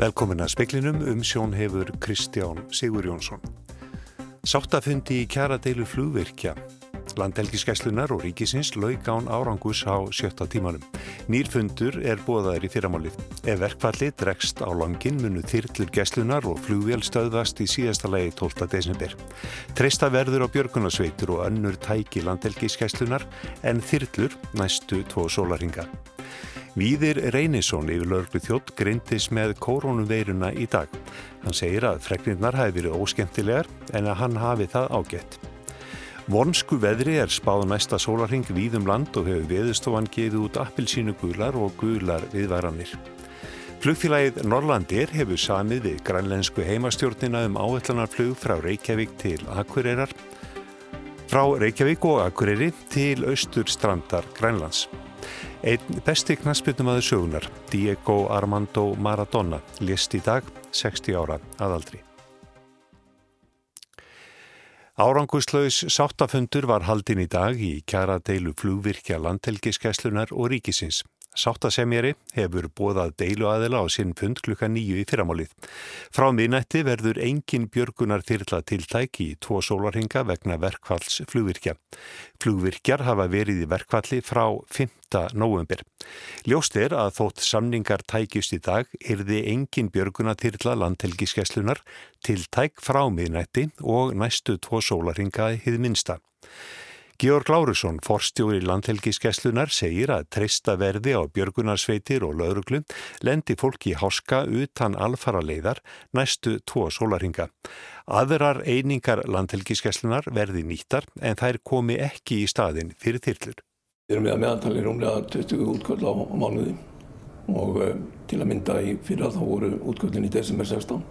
Velkomin að speklinum um sjón hefur Kristján Sigur Jónsson. Sáttafundi í kjara deilu flugvirkja. Landelgiskeslunar og ríkisins laug án árangus á sjötta tímanum. Nýrfundur er bóðaður í fyrramálið. Ef verkfalli dregst á langin munu þyrlur geslunar og flugvél stöðvast í síðasta legi 12. desember. Treysta verður á björgunarsveitur og önnur tæki landelgiskeslunar en þyrlur næstu tvo sólaringa. Víðir Reynisson yfir löglu þjótt grindis með koronaveiruna í dag. Hann segir að fregnirnar hafi verið óskemmtilegar en að hann hafi það ágætt. Vonsku veðri er spáð næsta sólarhing víðum land og hefur veðustofan geið út appilsínu gular og gular viðvaranir. Flugfélagið Norlandir hefur samið við grænlensku heimastjórnina um áætlanarflug frá Reykjavík til Akureyrar, frá Reykjavík og Akureyri til austur strandar Grænlands. Einn besti knaspitumadur sögunar, Diego Armando Maradona, list í dag 60 ára aðaldri. Áranguslaus sáttafundur var haldin í dag í kjara deilu flugvirkja landhelgiskeslunar og ríkisins. Sáttasemjari hefur bóðað deilu aðila á sinn fund klukka nýju í fyrramálið. Frá minnætti verður engin björgunar þyrla tiltæk í tvo sólarhinga vegna verkvalls flugvirkja. Flugvirkjar hafa verið í verkvalli frá 5. november. Ljóst er að þótt samningar tækjust í dag erði engin björgunar þyrla landhelgiskeslunar tiltæk frá minnætti og næstu tvo sólarhinga hið minsta. Georg Lárusson, forstjóri landhelgiskeslunar, segir að treysta verði á björgunarsveitir og lauruglum lendi fólki í háska utan alfara leiðar næstu tvo sólaringa. Aðrar einingar landhelgiskeslunar verði nýttar en þær komi ekki í staðin fyrir þyrlur. Við erum við að meðantali rúmlega 20 útköll á mánuði og uh, til að mynda í fyrra þá voru útköllin í desember 16.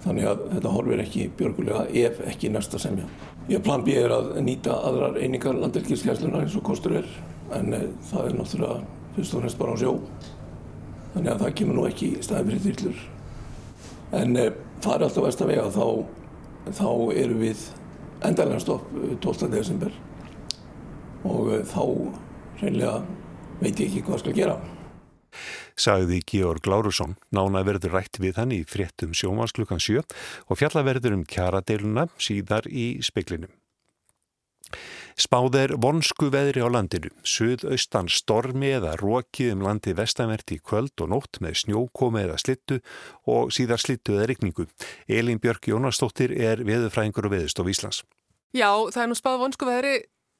Þannig að þetta horfir ekki björgulega ef ekki næsta semja. Ég plan B er að nýta aðrar einingar landelgiskeslunar eins og kostur er en e, það er náttúrulega fyrst og fremst bara á sjó. Þannig að það kemur nú ekki í staði fyrir þýrlur en e, það er alltaf vest að vega þá, þá eru við endalega stopp 12. desember. Og þá reynilega veit ég ekki hvað skal gera sagði Georg Lárusson. Nána verður rætt við hann í fréttum sjómansklukan 7 og fjallaverður um kjaradeiluna síðar í speklinum. Spáð er vonsku veðri á landinu, suðaustan stormi eða rókið um landi vestanverti í kvöld og nótt með snjókomi eða slittu og síðar slittu eða rikningu. Elin Björk Jónastóttir er veðufræðingur og veðust á Íslands. Já, það er nú spáð vonsku veðri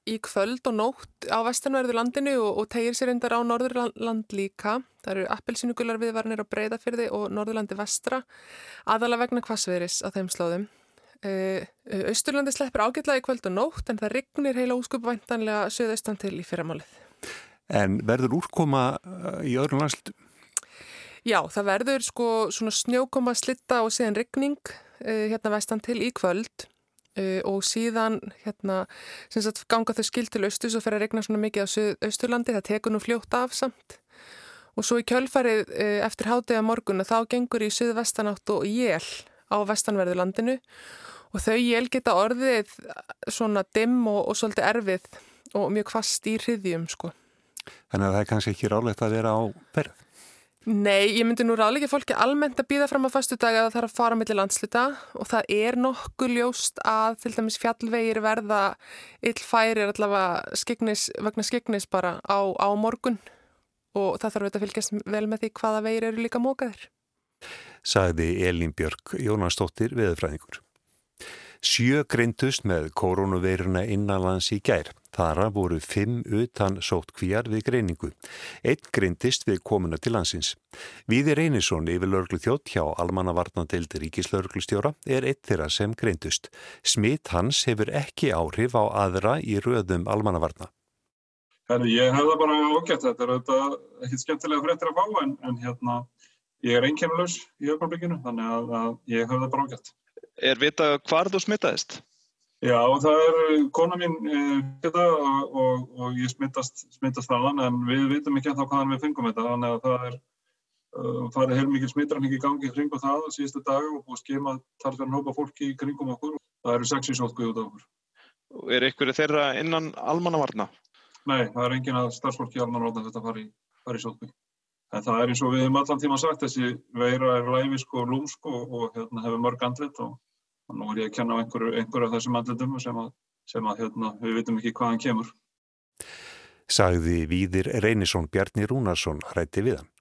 í kvöld og nótt á vestanverðu landinu og, og tegir sér endar á norðurland líka. Það eru appelsinugular viðvarnir á breyðafyrði og norðurlandi vestra, aðalega vegna kvassveris á þeim slóðum. Austurlandi sleppur ágætlega í kvöld og nótt en það rignir heila úskupvæntanlega söðaustan til í fyrramálið. En verður úrkoma í öðrum landslutum? Já, það verður sko svona snjókoma slitta og síðan rigning hérna vestan til í kvöld Uh, og síðan hérna, sagt, ganga þau skil til austus og fer að regna svona mikið á austurlandi, það tekur nú fljótt af samt og svo í kjölfarið uh, eftir hátega morgun þá gengur í suðvestanátt og jél á vestanverðu landinu og þau jél geta orðið svona dimm og, og svolítið erfið og mjög fast í hriðjum sko. Þannig að það er kannski ekki rálegt að vera á perð? Nei, ég myndi nú ráðleika fólki almennt að býða fram á fastu dag að það þarf að fara mellir landsluta og það er nokkuð ljóst að til dæmis fjallvegir verða illfærir allavega skegnis, vegna skegnis bara á, á morgun og það þarf að fylgjast vel með því hvaða vegir eru líka mókaðir. Sagði Elin Björk Jónastóttir veðurfræðingur. Sjö greintust með koronaveiruna innanlands í gær. Þara voru fimm utan sótt kvíjar við greiningu. Einn greintist við komuna til landsins. Víði Reynisson yfir lörglu þjótt hjá Almannavarnandeildi Ríkislörglustjóra er eitt þeirra sem greintust. Smitt hans hefur ekki áhrif á aðra í röðum Almannavarna. Herri, ég hef það bara ágætt. Þetta er auðvitað ekkert skemmtilega fréttir að fá en, en hérna, ég er einkennlaus í öfnarblikinu þannig að, að ég hef það bara ágætt. Er vita hvar þú smittaðist? Já, það er kona mín þetta og, og, og ég smittast, smittast þaðan en við vitum ekki ennþá hvaðan við fengum þetta þannig að það er uh, farið heilmikið smittræning í gangi kring og það síðustu dag og búið skema talsverðan hópa fólki í kringum okkur. Það eru sex í sótkuð út af okkur. Er ykkur þeirra innan almannavarna? Nei, það er engin að starfsfólki í almannavarna þetta fari, fari í sótkuð. en það er eins og við hefum allan tíma sagt þessi veira er læfisk og lúmsk og, og hérna, hefur mörg andlit og, og nú er ég að kenna á einhverju, einhverju af þessum andlitum sem, að, sem að, hérna, við vitum ekki hvaðan kemur. Sagði Víðir Reynisson Bjarni Rúnarsson rætti við hann.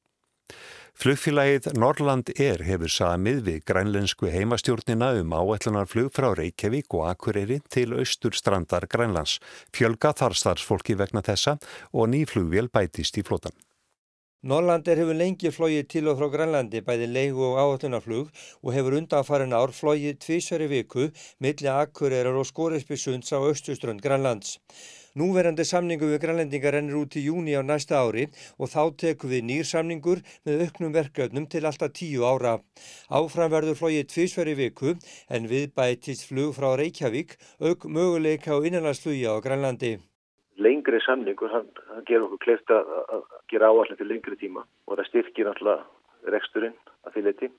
Flugfélagið Norrland Air hefur samið við grænlensku heimastjórnina um áætlunarflug frá Reykjavík og Akureyri til austur strandar Grænlands. Fjölga þar starfsfólki vegna þessa og nýflugvél bætist í flotan. Norrland Air hefur lengi flóið til og frá Grænlandi bæði leigu og áætlunarflug og hefur undanfarin ár flóið tvísari viku milli Akureyrar og Skóriðsbysunds á austuströnd Grænlands. Núverandi samningu við grænlendingar ennir út í júni á næsta ári og þá tekum við nýr samningur með auknum verkefnum til alltaf tíu ára. Áfram verður flóið tvísveri viku en við bætist flug frá Reykjavík auk möguleika á innanlandsflugi á Grænlandi. Lengri samningur, hann, hann ger okkur kleift að gera áallega til lengri tíma og það styrkir alltaf reksturinn að því leti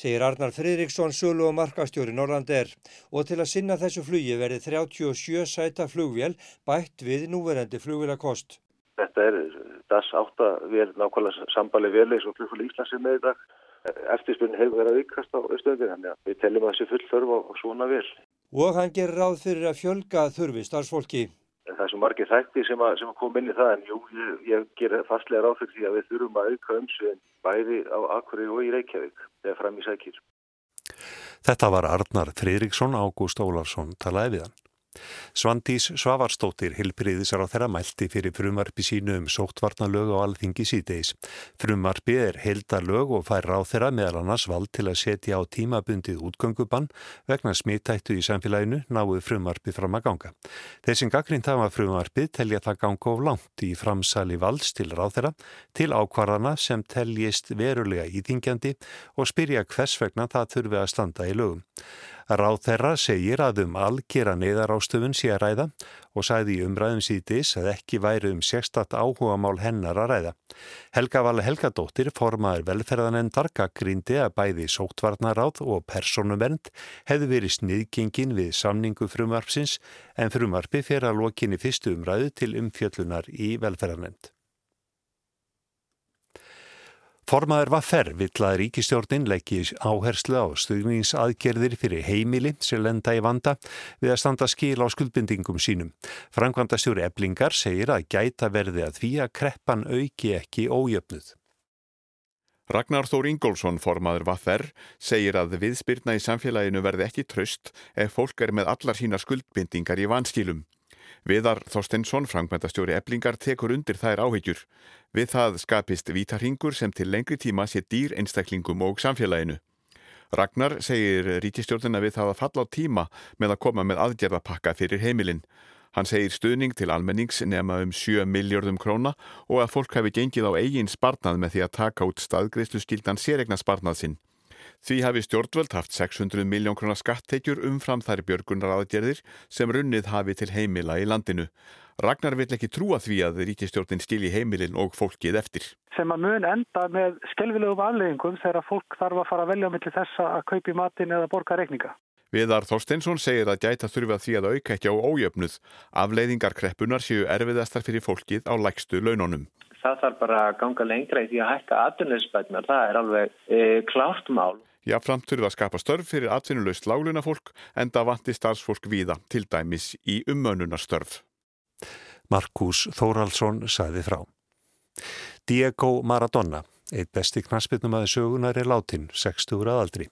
segir Arnar Fridriksson, sölu og markastjóri Norrlander og til að sinna þessu flugi verði 37 sæta flugvél bætt við núverandi flugvélakost. Þetta er DAS 8 vél, nákvæmlega sambali eins og flugfélag Íslands er með í dag. Eftirspunni hefur verið að vikast á austöðin, þannig að við tellum að þessi full þörf á svona vél. Og hann gerir ráð fyrir að fjölga þurfi starfsfólki það er svo margir þætti sem að, að koma inn í það en jú, ég, ég ger fastlega ráð fyrir því að við þurfum að auka umsveginn bæði á Akureyri og í Reykjavík þegar fram í sækir. Þetta var Arnar Fridriksson Ágúst Ólarsson talaði við hann. Svandís Svavarstóttir hilbriðisar á þeirra mælti fyrir frumarpi sínu um sóttvarnalög á alþingi síðdeis. Frumarpi er heldalög og fær ráð þeirra meðal annars vald til að setja á tímabundið útgöngubann vegna smittættu í samfélaginu náðu frumarpi fram að ganga. Þessin gaggrind hafa frumarpið telja það ganga of langt í framsali valds til ráð þeirra til ákvarðana sem teljist verulega íþingjandi og spyrja hvers vegna það þurfi að standa í lögum. Ráð þeirra segir að um algjera neyðar ástöfun sé að ræða og sagði í umræðum síðdís að ekki væri um sérstatt áhuga mál hennar að ræða. Helga Vala Helgadóttir, formaður velferðanendar, gaggrindi að bæði sóttvarnaráð og personuvernd hefði verið sniðgengin við samningu frumarpsins en frumarpi fyrir að lokinni fyrstu umræðu til umfjöllunar í velferðanend. Formaður var ferr vill að ríkistjórnin leggji áherslu á stuðningsaðgerðir fyrir heimili sem lenda í vanda við að standa skil á skuldbindingum sínum. Frankvanda stjóri eblingar segir að gæta verði að því að kreppan auki ekki ójöfnuð. Ragnar Þór Ingólfsson, formaður Vaffer, segir að viðspyrna í samfélaginu verði ekki tröst ef fólk er með allar sína skuldbindingar í vanskilum. Viðar Þorstensson, frangmæntastjóri eblingar, tekur undir þær áhyggjur. Við það skapist vítarhingur sem til lengri tíma sé dýr einstaklingum og samfélaginu. Ragnar segir rítistjórnina við það að falla á tíma með að koma með aðgerðapakka fyrir heimilinn. Hann segir stuðning til almennings nema um 7 miljardum króna og að fólk hafi gengið á eigin sparnað með því að taka út staðgreifslu skildan séregna sparnað sinn. Því hafi stjórnvöld haft 600 miljón krónar skatteikjur umfram þær björgunar aðgerðir sem runnið hafi til heimila í landinu. Ragnar vill ekki trúa því að ríkistjórnin stilji heimilin og fólkið eftir. Sem að mun enda með skelvilegum afleggingum þegar fólk þarf að fara að velja á milli þessa að kaupi matin eða borga reikninga. Viðar Þorsteinsson segir að gæta þurfi að því að auka ekki á ójöfnuð. Afleiðingar kreppunar séu erfiðastar fyrir fólkið á lægstu launonum það þarf bara að ganga lengra í því að hækka atvinnuleysbætnar, það er alveg e, klárt mál. Jáframt þurfið að skapa störf fyrir atvinnulegst lágluna fólk en það vanti starfsfólk víða, til dæmis í ummönunarstörf. Markus Þóraldsson sæði frá. Diego Maradona Eitt besti knaspitnum aðeins sögunar er látin, 60 ára aldri.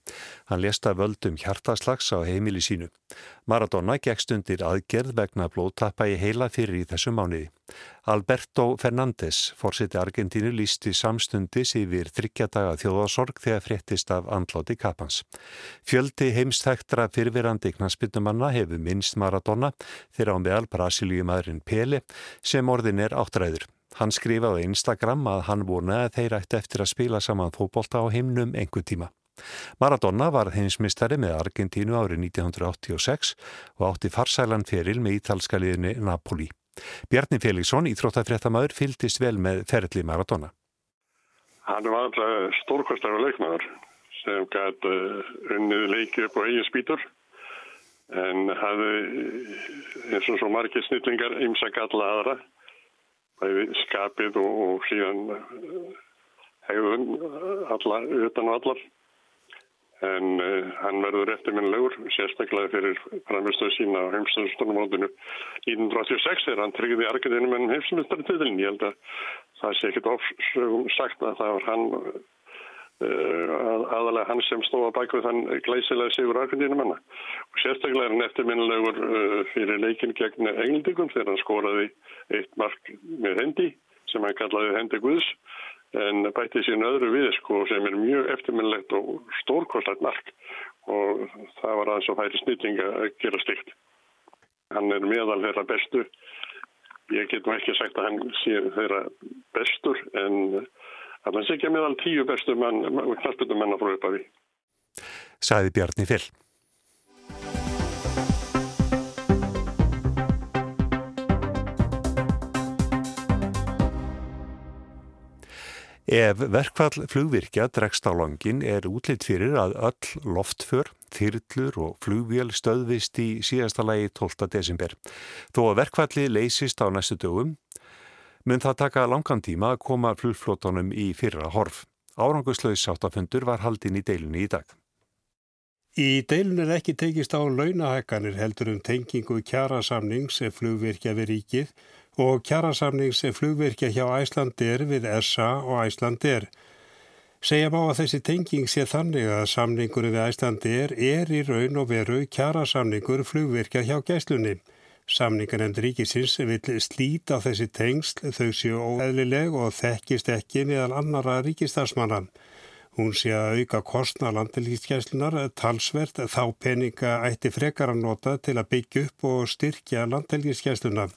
Hann lesta völdum hjartaslags á heimili sínu. Maradona gegst undir aðgerð vegna blóttappa í heila fyrir í þessu mánuði. Alberto Fernández, fórseti Argentínu, lísti samstundis yfir þryggjadaga þjóðasorg þegar fréttist af andláti kapans. Fjöldi heimstæktra fyrfirandi knaspitnumanna hefur minnst Maradona þegar á meðal Brasilíumadurinn Pele sem orðin er áttræður. Hann skrifaði Instagram að hann vonaði að þeir ætti eftir að spila saman fókbólta á himnum einhver tíma. Maradona var heimsmystari með Argentínu árið 1986 og átti farsælan feril með ítalska liðinni Napoli. Bjarni Felixson, íþróttafréttamaður, fyldist vel með ferli Maradona. Hann var alltaf stórkostara leikmaður sem gæti uh, unnið leikir upp á eigin spítur en hafði eins og svo margir snillingar ymsa galla aðra bæði skapið og, og síðan hegðun allar, utan og allar. En uh, hann verður eftirminnilegur sérstaklega fyrir framistöðu sína á heimstöðustunumótinu 1986 er hann tryggði argæðinu með heimstöðustunumótinu ég held að það sé ekkit ofsögum sagt að það var hann uh, aðalega hann sem stóða bak við þann glæsilega sigur argæðinu manna sérstaklega er hann eftirminnilegur uh, fyrir leikin gegn englendingum þegar hann skoraði eitt mark með hendi sem hann kallaði hendi Guðs en bætti sín öðru við sko sem er mjög eftirminnlegt og stórkostlegt mark og það var aðeins að færi snýtinga að gera slikt. Hann er meðal þeirra bestu. Ég get nú ekki sagt að hann sé þeirra bestur en hann sé ekki meðal tíu bestu mann, knallbyttum menna frá uppafi. Sæði Bjarni Fyll. Ef verkfall flugvirkja dregst á langin er útlitt fyrir að öll loftför, þyrlur og flugvél stöðvist í síðasta lagi 12. desember. Þó að verkfalli leysist á næstu dögum, mun það taka langan tíma að koma flugflótonum í fyrra horf. Árangusleis sáttafundur var haldinn í deilunni í dag. Í deilun er ekki tekist á launahækkanir heldur um tengingu kjarasamnings ef flugvirkja við ríkið og kjarasamnings flugvirkja hjá Æslandir við SA og Æslandir. Segja má að þessi tenging sé þannig að samningur við Æslandir er í raun og veru kjarasamningur flugvirkja hjá gæslunni. Samningar enn ríkisins vil slíta þessi tengsl þau séu óeðlileg og þekkist ekki meðal annara ríkistarsmanna. Hún sé að auka kostna landhelgiskeslunar talsvert þá peninga ætti frekar að nota til að byggja upp og styrkja landhelgiskeslunar.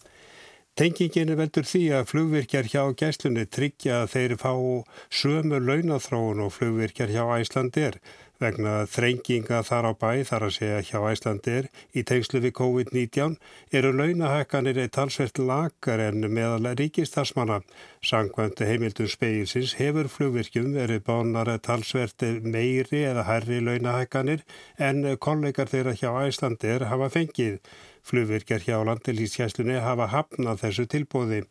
Tengingin veldur því að flugvirkjar hjá gæslunni tryggja að þeir fá sömu launathróun og flugvirkjar hjá Æslandir vegna þrenginga þar á bæ þar að segja hjá Æslandir í tengslu við COVID-19 eru launahækkanir eitt talsvert lagar en meðal ríkistarsmanna. Sangvænt heimildum speilsins hefur flugvirkjum verið bánar talsvert meiri eða herri launahækkanir en kollegar þeirra hjá Æslandir hafa fengið. Flugvirkjar hjá landilíkskjæslunni hafa hafnað þessu tilbóði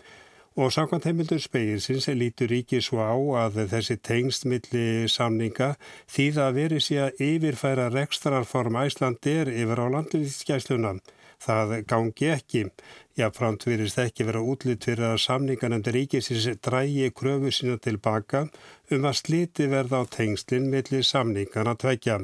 og samkvæmt heimildur speginsins lítur ríki svo á að þessi tengstmilli samninga þýða að veri sé að yfirfæra rekstrarform Æslandir yfir á landilíkskjæsluna. Það gangi ekki. Jáframt virist ekki vera útlitt fyrir að samninganemndir ríkisins drægi kröfu sína tilbaka um að sliti verða á tengslinn milli samningana tveikja.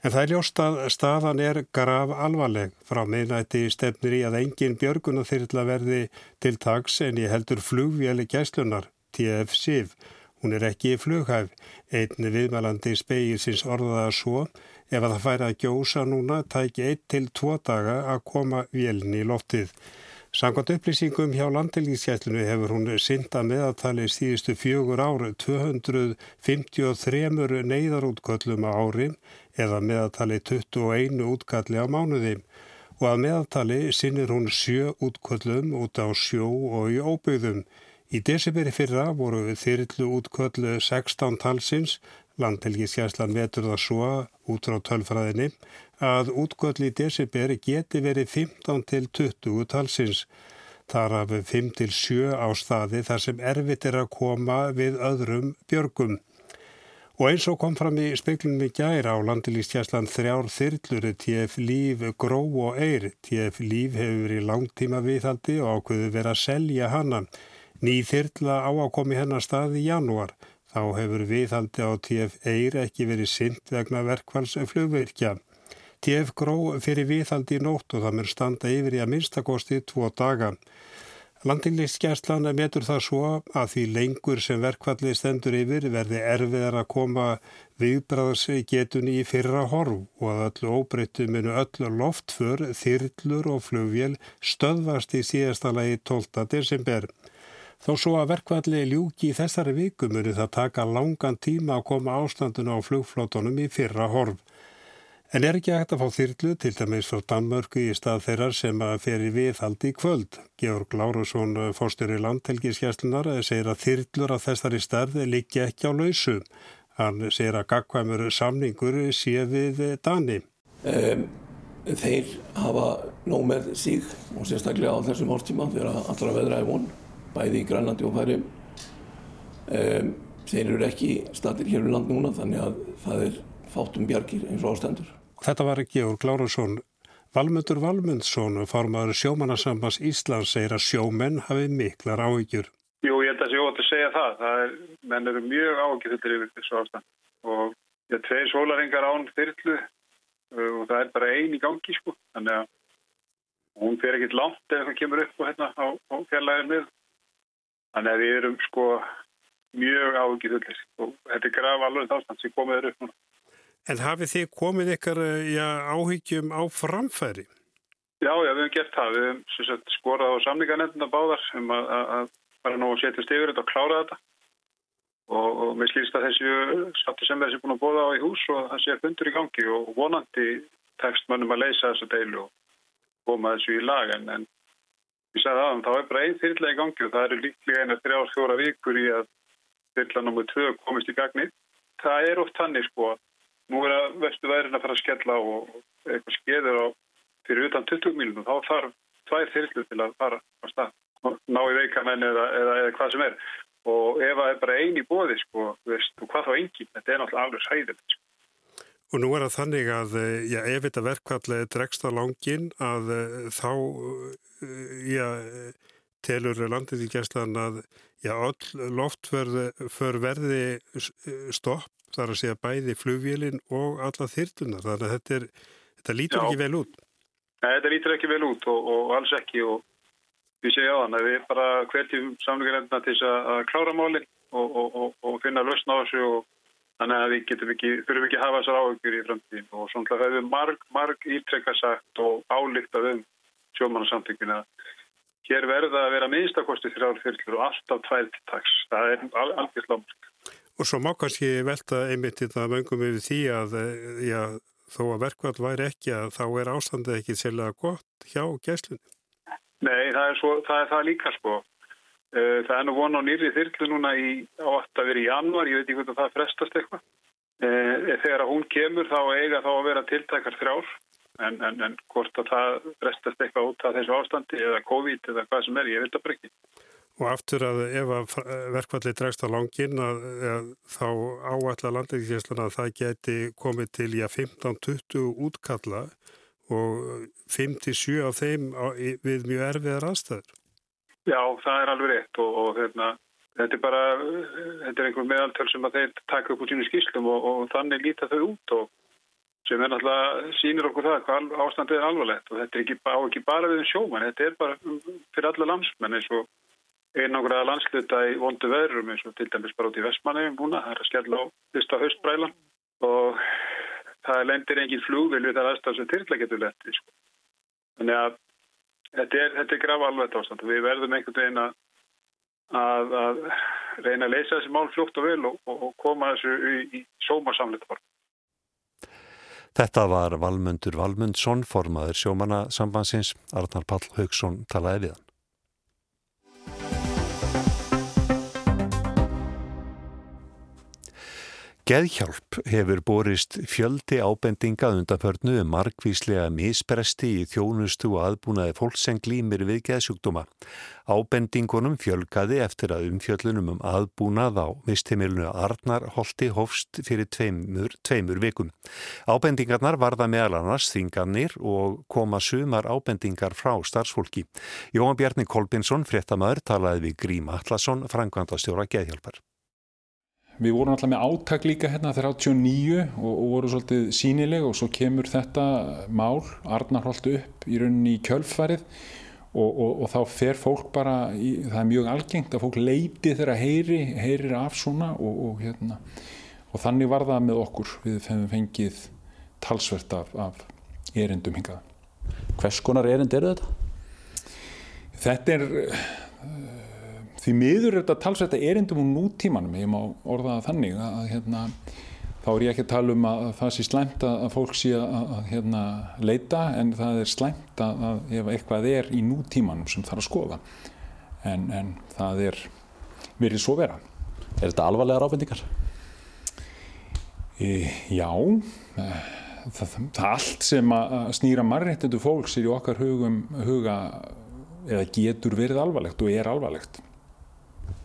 En það er ljóst að staðan er graf alvarleg frá meðnætti stefnir í að engin björguna þyrla verði til tags en ég heldur flugvjali gæslunar, TF-SIF. Hún er ekki í flughæf. Einn viðmælandi speilsins orðaða svo ef að það færi að gjósa núna tæki einn til tvo daga að koma vélni í loftið. Samkvæmt upplýsingum hjá landhelgiskjætlunu hefur hún synda meðatali síðustu fjögur áru 253 neyðarútköllum á ári eða meðatali 21 útkalli á mánuði og að meðatali sinnir hún sjö útköllum út á sjó og í óbyggðum. Í desiberi fyrra voru þyrrlu útköllu 16 talsins, landhelgiskjæslan vetur það svo út frá tölfræðinni, að útköll í desiberi geti verið 15 til 20 talsins. Þar af 5 til 7 á staði þar sem erfitt er að koma við öðrum björgum. Og eins og kom fram í speiklunum í gæra á landilíkstjæslan þrjár þyrlur TF Líf, Gró og Eyr. TF Líf hefur verið langtíma viðhaldi og ákveðu verið að selja hana. Ný þyrla á að komi hennar stað í janúar. Þá hefur viðhaldi á TF Eyr ekki verið synd vegna verkvælsflugvirkja. TF Gró fyrir viðhaldi í nótt og það mér standa yfir í að minnstakosti tvo daga. Landinleikskjærslan metur það svo að því lengur sem verkfallið stendur yfir verði erfiðar að koma viðbráðsgetunni í fyrra horf og að öllu óbreyttu minu öllu loftför, þyrlur og flugvél stöðvast í síðasta lagi 12. desember. Þó svo að verkfallið ljúki í þessari viku muni það taka langan tíma að koma ástandun á flugflótonum í fyrra horf. En er ekki hægt að fá þyrlu til dæmis frá Danmörku í stað þeirra sem að feri viðhaldi í kvöld. Georg Lárusson, fórstur í landhelgiskjæslunar, segir að þyrlur af þessari stærði líkja ekki á lausu. Hann segir að gagkvæmur samningur sé við Dani. Um, þeir hafa nóg með síg og sérstaklega á þessum árstíma þegar allra veðra er von, bæði í Grænlandi og Færi. Um, þeir eru ekki statir hér í land núna þannig að það er fátum bjargir eins og ástendur. Þetta var Georg Lárensson. Valmundur Valmundsson, formadur sjómanasambans Íslands, segir að sjómenn hafi miklar áhyggjur. Jú, ég held að sé ótt að segja það. það er, menn eru mjög áhyggjur yfir þessu ástand og ég er tvei sólaringar án þyrlu uh, og það er bara ein í gangi sko. Þannig að hún fer ekkit langt ef það kemur upp og hérna á, á fjarlæðin með. Þannig að við erum sko mjög áhyggjur og þetta er graf alveg ástand sem komið er upp núna. En hafið þið komið ykkar eh, já, áhyggjum á framfæri? Já, já, við hefum gert það. Við hefum skorað á samlingarnefnda báðar um að, að bara nú setjast yfir þetta og klára þetta. Og, og mér slýst að þessi sattu sem þessi búin að bóða á í hús og það sé fundur í gangi og vonandi tekst mannum að leysa þessu deilu og koma þessu í lag. En, en ég sagði aðan, þá er bara einn þyrrlega í gangi og það eru líklega eina þrjár fjóra vikur í að þyrrla nr. 2 komist í gagni. Það er oft tannig sko að nú er að vestu værin að fara að skella og eitthvað skeður á fyrir utan 20 miljónum, þá þarf tvær þyrlu til að fara á stað ná í veikamenn eða, eða, eða hvað sem er og ef það er bara eini bóði sko, veist, og hvað þá engin þetta er náttúrulega alveg sæðilegt sko. Og nú er það þannig að já, ef þetta verkvall dregst á langin að þá já, telur landið í gæslan að já, all loftför verði stopp þar að segja bæði flugvélinn og alla þyrtunar, þannig að þetta, er, þetta lítur ekki vel út. Nei, þetta lítur ekki vel út og, og alls ekki og við segja á þann að við bara kveldjum samlingarendina til að klára málinn og, og, og finna lausna á þessu og þannig að við getum ekki, þurfum ekki að hafa þessar áhugjur í framtíðin og svona hefur marg, marg ítrekka sagt og álíktað um sjómanarsamtökina hér verða að vera minnstakosti þrjár fyrlur og alltaf taks. Það er alveg slámsk. Og svo má kannski velta einmitt í það möngum yfir því að já, þó að verkvall væri ekki að þá er ástandið ekki sérlega gott hjá gæslunni. Nei, það er, svo, það, er það líka sko. Eh, það er nú von á nýri þyrlu núna í, á að vera í januar, ég veit ekki að það frestast eitthvað. Eh, þegar að hún kemur þá eiga þá að vera tiltækar þrjár en, en, en hvort að það frestast eitthvað út af þessu ástandi eða COVID eða hvað sem er, ég veit að brekki. Og aftur að ef að verkvalli dregst á langin að, að þá áallar landingislesluna að það geti komið til já 15-20 útkalla og 5-7 af þeim á, við mjög erfiðar aðstæður. Já, það er alveg rétt og, og hérna, þetta er bara, þetta er einhver meðaltöl sem að þeir taka upp úr sínu skýslum og, og þannig líta þau út og sem er náttúrulega sínir okkur það hvað ástandið er alvarlegt og þetta er ekki, á ekki bara við um sjóman, þetta er bara fyrir alla landsmenn eins og einangraða landsluta í vondu veðrum eins og til dæmis bara út í Vestmannegjum núna, það er að skella á fyrsta höstbrælan og það lendir engin flugvil við það aðstæðan sem tyrkla getur letti sko. þannig að þetta er, er graf alveg ástand. Við verðum einhvern veginn að, að, að reyna að leysa þessi mál fljótt og vel og, og, koma þessu í, í sómarsamleita form Þetta var Valmundur Valmundsson, formaður sjómanna sambansins, Arnar Pall Haugsson talaði við hann. Geðhjálp hefur borist fjöldi ábendinga undanförnu um markvíslega mispresti í þjónustu og aðbúnaði fólk sem glýmir við geðsjúkdóma. Ábendingunum fjölgaði eftir að umfjöllunum um aðbúnað á vistimilinu Arnar Holti Hofst fyrir tveimur, tveimur vikum. Ábendingarnar varða meðal annars þingarnir og koma sumar ábendingar frá starfsfólki. Jóhann Bjarni Kolbinsson, fréttamaður, talaði við Grím Atlasson, frangvandastjóra Geðhjálpar. Við vorum alltaf með áttak líka hérna 39 og, og voru svolítið sínileg og svo kemur þetta mál, Arnarholt upp í rauninni í kjölfarið og, og, og þá fer fólk bara, í, það er mjög algengt að fólk leiti þegar heyri, heyrir af svona og hérna og þannig var það með okkur, við fengið talsvert af, af erindum hingað. Hvers konar erind eru þetta? Þetta er því miður er þetta talsvægt að erindum úr nútímanum, ég má orða það þannig að hérna, þá er ég ekki að tala um að það sé slæmt að fólk sé að, að hérna, leita en það er slæmt að, að ef eitthvað er í nútímanum sem þarf að skoða en, en það er verið svo vera. Er þetta alvarlega ráfendingar? E, já, e, það, það, allt sem að snýra margréttindu fólks er í okkar hugum huga eða getur verið alvarlegt og er alvarlegt.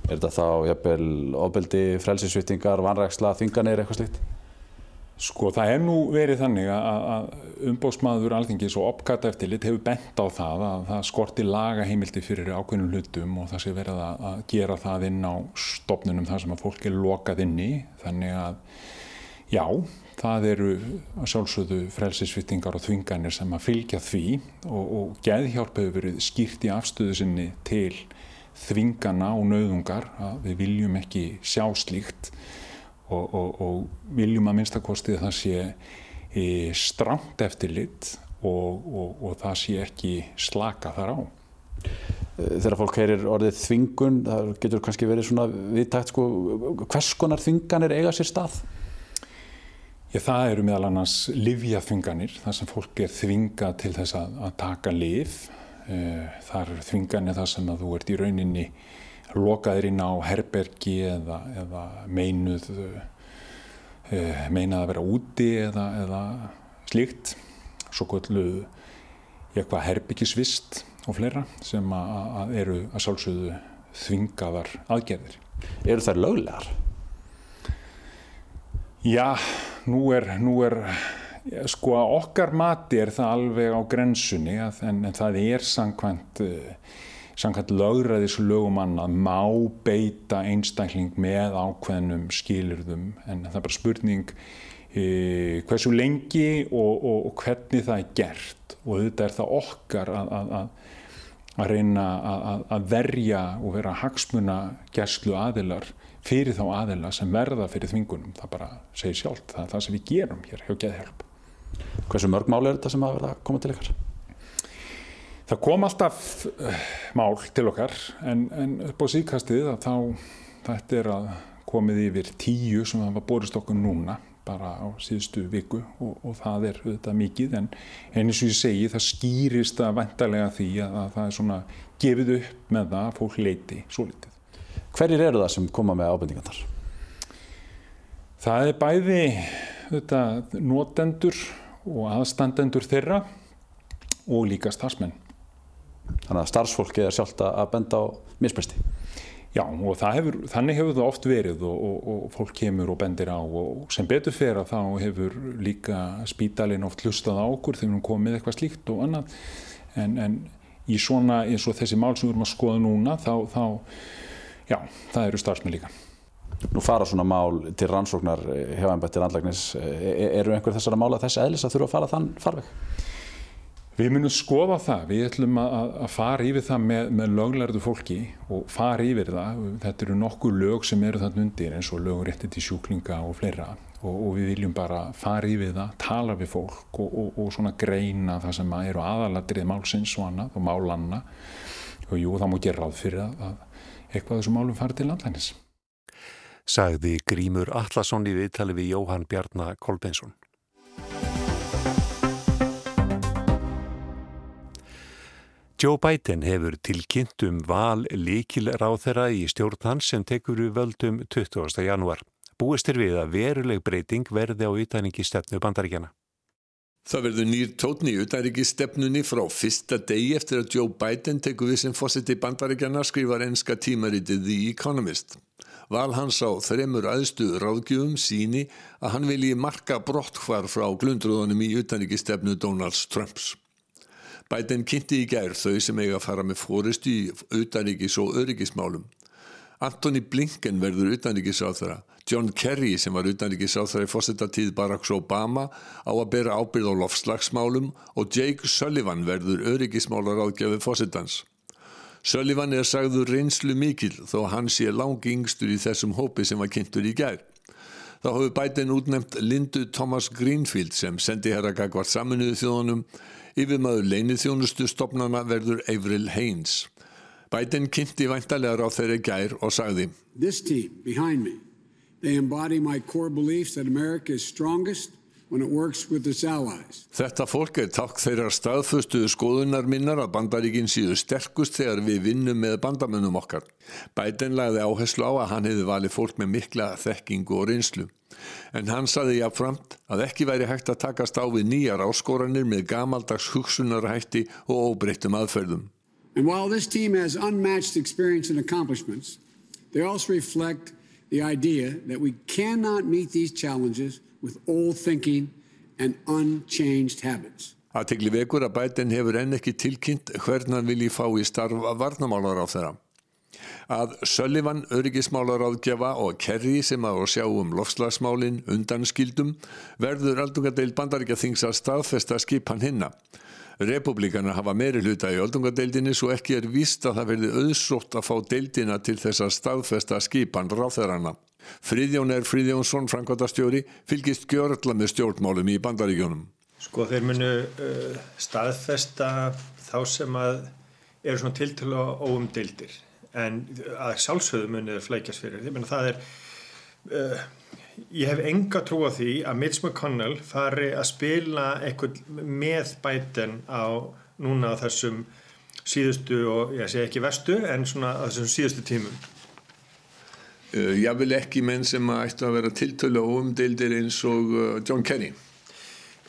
Er þetta þá jafnvel ofbeldi, frelsisvittingar, vanræksla, þinganir, eitthvað slíkt? Sko það er nú verið þannig að umbóðsmaður alþingis og opkata eftirlit hefur bent á það að það skorti lagaheimildi fyrir ákveðnum hlutum og það sé verið að gera það inn á stopnunum þar sem að fólk er lokað inni þannig að já, það eru sjálfsögðu frelsisvittingar og þvinganir sem að fylgja því og, og geðhjálp hefur verið skýrt í afstöðu sinni til þvingana og nauðungar að við viljum ekki sjá slíkt og, og, og viljum að minnstakosti það sé e, stramt eftirlit og, og það sé ekki slaka þar á. Þegar fólk heyrir orðið þvingun, það getur kannski verið svona viðtækt, sko, hvers konar þvinganir eiga sér stað? Já, það eru meðal annars livjaþvinganir, þar sem fólk er þvingað til þess að, að taka liv þar þvingan er það sem að þú ert í rauninni lokaður inn á herbergi eða, eða meinuð eh, meinað að vera úti eða, eða slíkt svo kvöldu eitthvað herbyggisvist og fleira sem að, að eru að sálsögðu þvingaðar aðgerðir. Eru þær löglegar? Já, nú er, nú er Sko að okkar mati er það alveg á grensunni en, en það er samkvæmt, uh, samkvæmt lögræðis lögum annað má beita einstakling með ákveðnum skilurðum en það er bara spurning uh, hversu lengi og, og, og hvernig það er gert og þetta er það okkar að, að, að, að reyna að verja og vera hagsmuna gæslu aðilar fyrir þá aðila sem verða fyrir þvingunum. Það bara segir sjálf, það er það sem við gerum hér hjá Geðhjálp. Hversu mörg mál er þetta sem að verða að koma til ykkar? Það kom alltaf uh, mál til okkar en, en upp á síðkastið að þá þetta er að komið yfir tíu sem það var borist okkur núna bara á síðustu viku og, og það er auðvitað mikið en eins og ég segi það skýrist að vendarlega því að, að það er svona gefið upp með það að fólk leiti svo litið. Hverjir eru það sem koma með ábendingarnar? Það er bæði þetta, notendur og aðstandendur þeirra og líka starfsmenn. Þannig að starfsfólki er sjálft að benda á mispresti? Já og hefur, þannig hefur það oft verið og, og, og fólk kemur og bendir á og sem betur fer að þá hefur líka spítalinn oft hlustað á okkur þegar komum með eitthvað slíkt og annað en, en í svona eins og þessi mál sem við erum að skoða núna þá, þá já, það eru starfsmenn líka. Nú fara svona mál til rannsóknar hefðanbættir eh, andlagnis. Eh, e-, eru einhver þessara mála þessi eðlis að þurfa að fara þann farveg? Við munum skoða það. Við ætlum að, að fara yfir það með, með löglærdu fólki og fara yfir það. Þetta eru nokkuð lög sem eru þann undir eins og lögur rétti til sjúklinga og fleira og, og við viljum bara fara yfir það, tala við fólk og, og, og svona greina það sem eru aðaladrið málsins og annað og málanna og jú, það múið gera ráð fyrir að, að eitthvað þessum málum fari til landlænis sagði Grímur Allarsson í viðtali við Jóhann Bjarnar Kolbeinsson. Joe Biden hefur tilkynnt um val líkilráð þeirra í stjórnhann sem tekur við völdum 20. janúar. Búistir við að veruleg breyting verði á utæningi stefnu bandaríkjana. Það verður nýr tótni í utæringi stefnunni frá fyrsta degi eftir að Joe Biden tekur við sem fósitt í bandaríkjana skrifar enska tímaritið The Economist. Val hans á þremur aðstu ráðgjöfum síni að hann vilji marka brottkvar frá glundröðunum í utanrikistefnu Donalds Trumps. Biden kynnti í gær þau sem eiga að fara með fórist í utanrikis og öryggismálum. Anthony Blinken verður utanrikisáþara, John Kerry sem var utanrikisáþara í fósitatíð Barack Obama á að bera ábyrð á lofslagsmálum og Jake Sullivan verður öryggismálar áðgjafi fósitans. Sullivan er sagður reynslu mikil þó hann sé langi yngstur í þessum hópi sem var kynntur í gær. Þá hafði Biden útnefnt Lindu Thomas Greenfield sem sendi herra gagvart saminuðu þjóðunum yfir maður leinið þjónustu stopnana verður Avril Haines. Biden kynnti væntalega á þeirri gær og sagði This team behind me, they embody my core beliefs that America is strongest Þetta fólk er takk þeirra staðfustuðu skoðunar minnar að bandaríkinn síðu sterkust þegar við vinnum með bandamönnum okkar. Biden lagði áherslu á að hann hefði valið fólk með mikla þekkingu og reynslu. En hann saði jáfnframt að ekki væri hægt að takast á við nýjar áskoranir með gamaldags hugsunarhætti og óbreyttum aðferðum. And while this team has unmatched experience and accomplishments They also reflect the idea that we cannot meet these challenges with old thinking and unchanged habits. Aðtegli vekur að bætin hefur enn ekki tilkynnt hvern hann vilji fá í starf að varnamálar á þeirra. Að Sullivan, öryggismálaráðgjafa og Kerry sem að sjá um lofslagsmálin undan skildum verður aldungadeil bandaríkja þings að staðfesta skipan hinna. Republikanar hafa meiri hluta í öldungadeildinni svo ekki er víst að það verði auðsótt að fá deildina til þess að staðfesta skipan ráþeirana. Fríðjón er Fríðjónsson, Frankværtastjóri, fylgist gjörðla með stjórnmálum í bandaríkjónum. Sko þeir munu uh, staðfesta þá sem að eru svona tiltölu óumdeildir en að sjálfsögðu munu flækjast fyrir. Ég menna það er, uh, ég hef enga trú á því að Mitch McConnell fari að spila eitthvað með bæten á núna á þessum síðustu og ég segi ekki vestu en svona á þessum síðustu tímum. Uh, ég vil ekki menn sem að ættu að vera tiltölu óumdeildir eins og uh, John Kerry.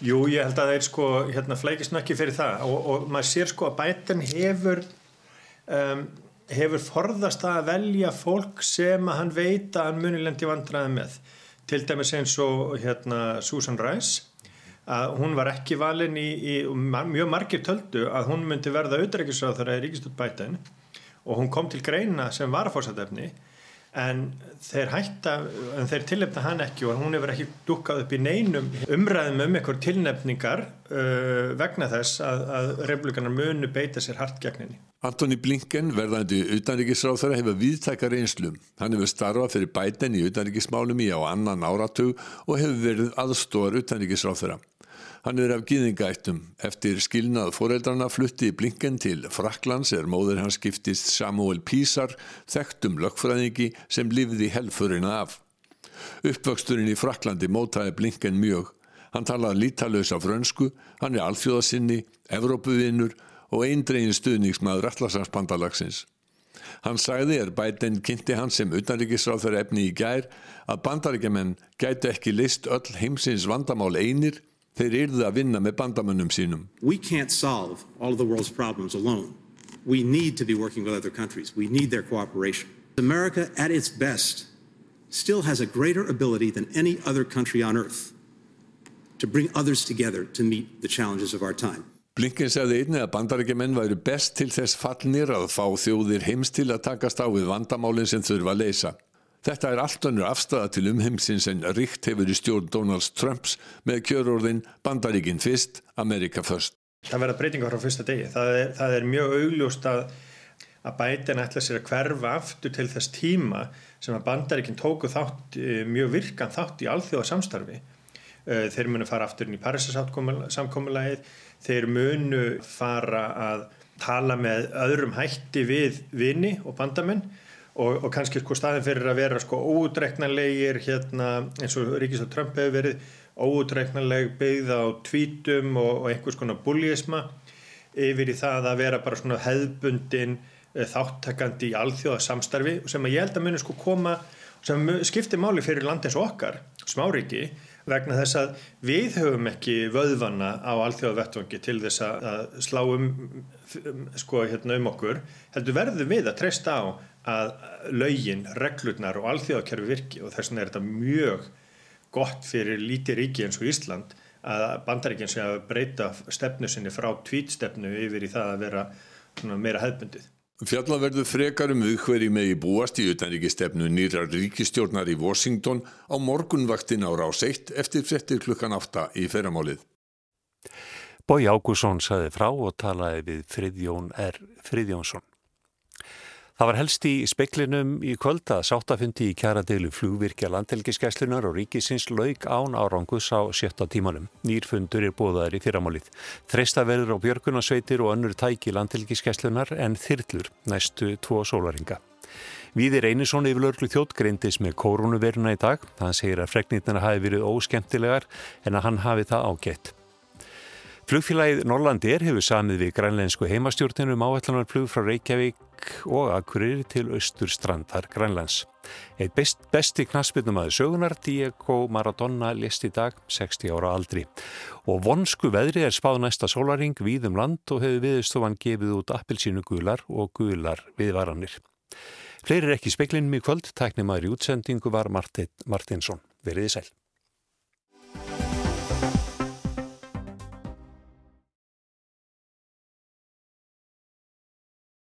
Jú, ég held að það er sko, hérna flækist ekki fyrir það og, og maður sér sko að bætan hefur um, hefur forðast að velja fólk sem að hann veit að hann munilendi vandraði með til dæmis eins og hérna Susan Rice að hún var ekki valin í, í mjög margir töldu að hún myndi verða auðrækisráð þar að Ríkistótt bætan og hún kom til greina sem var að fórsætefni en þeir hætta, en þeir tilnefna hann ekki og hún hefur ekki dukkað upp í neinum umræðum um einhver tilnefningar uh, vegna þess að, að republikanar munu beita sér hart gegninni. Antoni Blinken, verðandi utanríkisráþara, hefur viðtækar einslum. Hann hefur starfað fyrir bæten í utanríkismálum í á annan áratug og hefur verið aðstóðar utanríkisráþara. Hann er af gýðingættum. Eftir skilnað foreldrarna flutti Blinken til Fraklands er móður hans skiptist Samuel Písar, þekktum lögfræðingi sem lifði helfurina af. Uppvöxturinn í Fraklandi mótaði Blinken mjög. Hann talaði lítalösa frönsku, hann er alþjóðasinni, Evrópuvinnur og eindregin stuðningsmaður Atlasansbandalagsins. Hann sagði er bætinn kynnti hann sem utanríkisráð þeirra efni í gær að bandaríkjaman gæti ekki list öll heimsins vandamál einir Þeir yrðu að vinna með bandamönnum sínum. We can't solve all of the world's problems alone. We need to be working with other countries. We need their cooperation. America, at its best, still has a greater ability than any other country on earth to bring others together to meet the challenges of our time. Blinken segði einni að bandarækjumenn væri best til þess fallnir að fá þjóðir heims til að takast á við vandamálinn sem þurfa að leysa. Þetta er allt önnur afstæða til umheimsins en ríkt hefur í stjórn Donalds Trumps með kjörorðin Bandaríkin fyrst, Amerika först. Það verða breytingar frá fyrsta degi. Það er, það er mjög augljóst að, að bætin ætla sér að hverfa aftur til þess tíma sem að Bandaríkin tóku þátt, eh, mjög virkan þátt í alþjóða samstarfi. Eh, þeir munu fara aftur inn í Parísasamkommulagið, þeir munu fara að tala með öðrum hætti við vini og bandamenn og, og kannski sko staðin fyrir að vera sko óutreiknanlegir hérna eins og Ríkistóð Trump hefur verið óutreiknanleg byggð á tvítum og, og einhvers konar búlíisma yfir í það að vera bara svona hefðbundin eh, þáttakandi í alþjóða samstarfi sem ég held að muni sko koma sem skiptir máli fyrir landins okkar smáriki vegna þess að við höfum ekki vöðvanna á alþjóða vettvangi til þess að slá um, sko, hérna um okkur heldur verðum við að treysta á að laugin, reglurnar og alþjóðakerfi virki og þess vegna er þetta mjög gott fyrir lítið ríki eins og Ísland að bandaríkinn sé að breyta stefnu sinni frá tvítstefnu yfir í það að vera meira hefbundið. Fjalla verður frekar um auðhverji megi búast í utanríkistefnu nýrar ríkistjórnar í Washington á morgunvaktin á rás 1 eftir frettir klukkan 8 í ferramálið. Bói Ágússon saði frá og talaði við Friðjón R. Friðjónsson. Það var helst í speklinum í kvöld að sáttafundi í kjaradeilu flugvirkja landhelgiskeslunar og ríkisins laug án árangus á sjötta tímanum. Nýrfundur er bóðaður í fyrramálið. Þreista verður á björgunarsveitir og önnur tæki landhelgiskeslunar en þyrlur næstu tvo sólaringa. Víðir Einarsson yfirlörglu þjótt greindis með koronaviruna í dag. Hann segir að fregnirna hafi verið óskemtilegar en að hann hafi það ágætt. Flugfélagið Norlandir hefur samið við grænlensku heimastjórninu um áallanarflug frá Reykjavík og Akureyri til austur strandar Grænlands. Eitt best, besti knaspinum aðeins sögunar, Diego Maradona, list í dag 60 ára aldri. Og vonsku veðri er spáð næsta sólaring við um land og hefur viðstofan gefið út appilsínu gular og gular viðvaranir. Fleiri er ekki speklinum í kvöld, tæknimaður í útsendingu var Martin, Martinsson. Veriði sæl.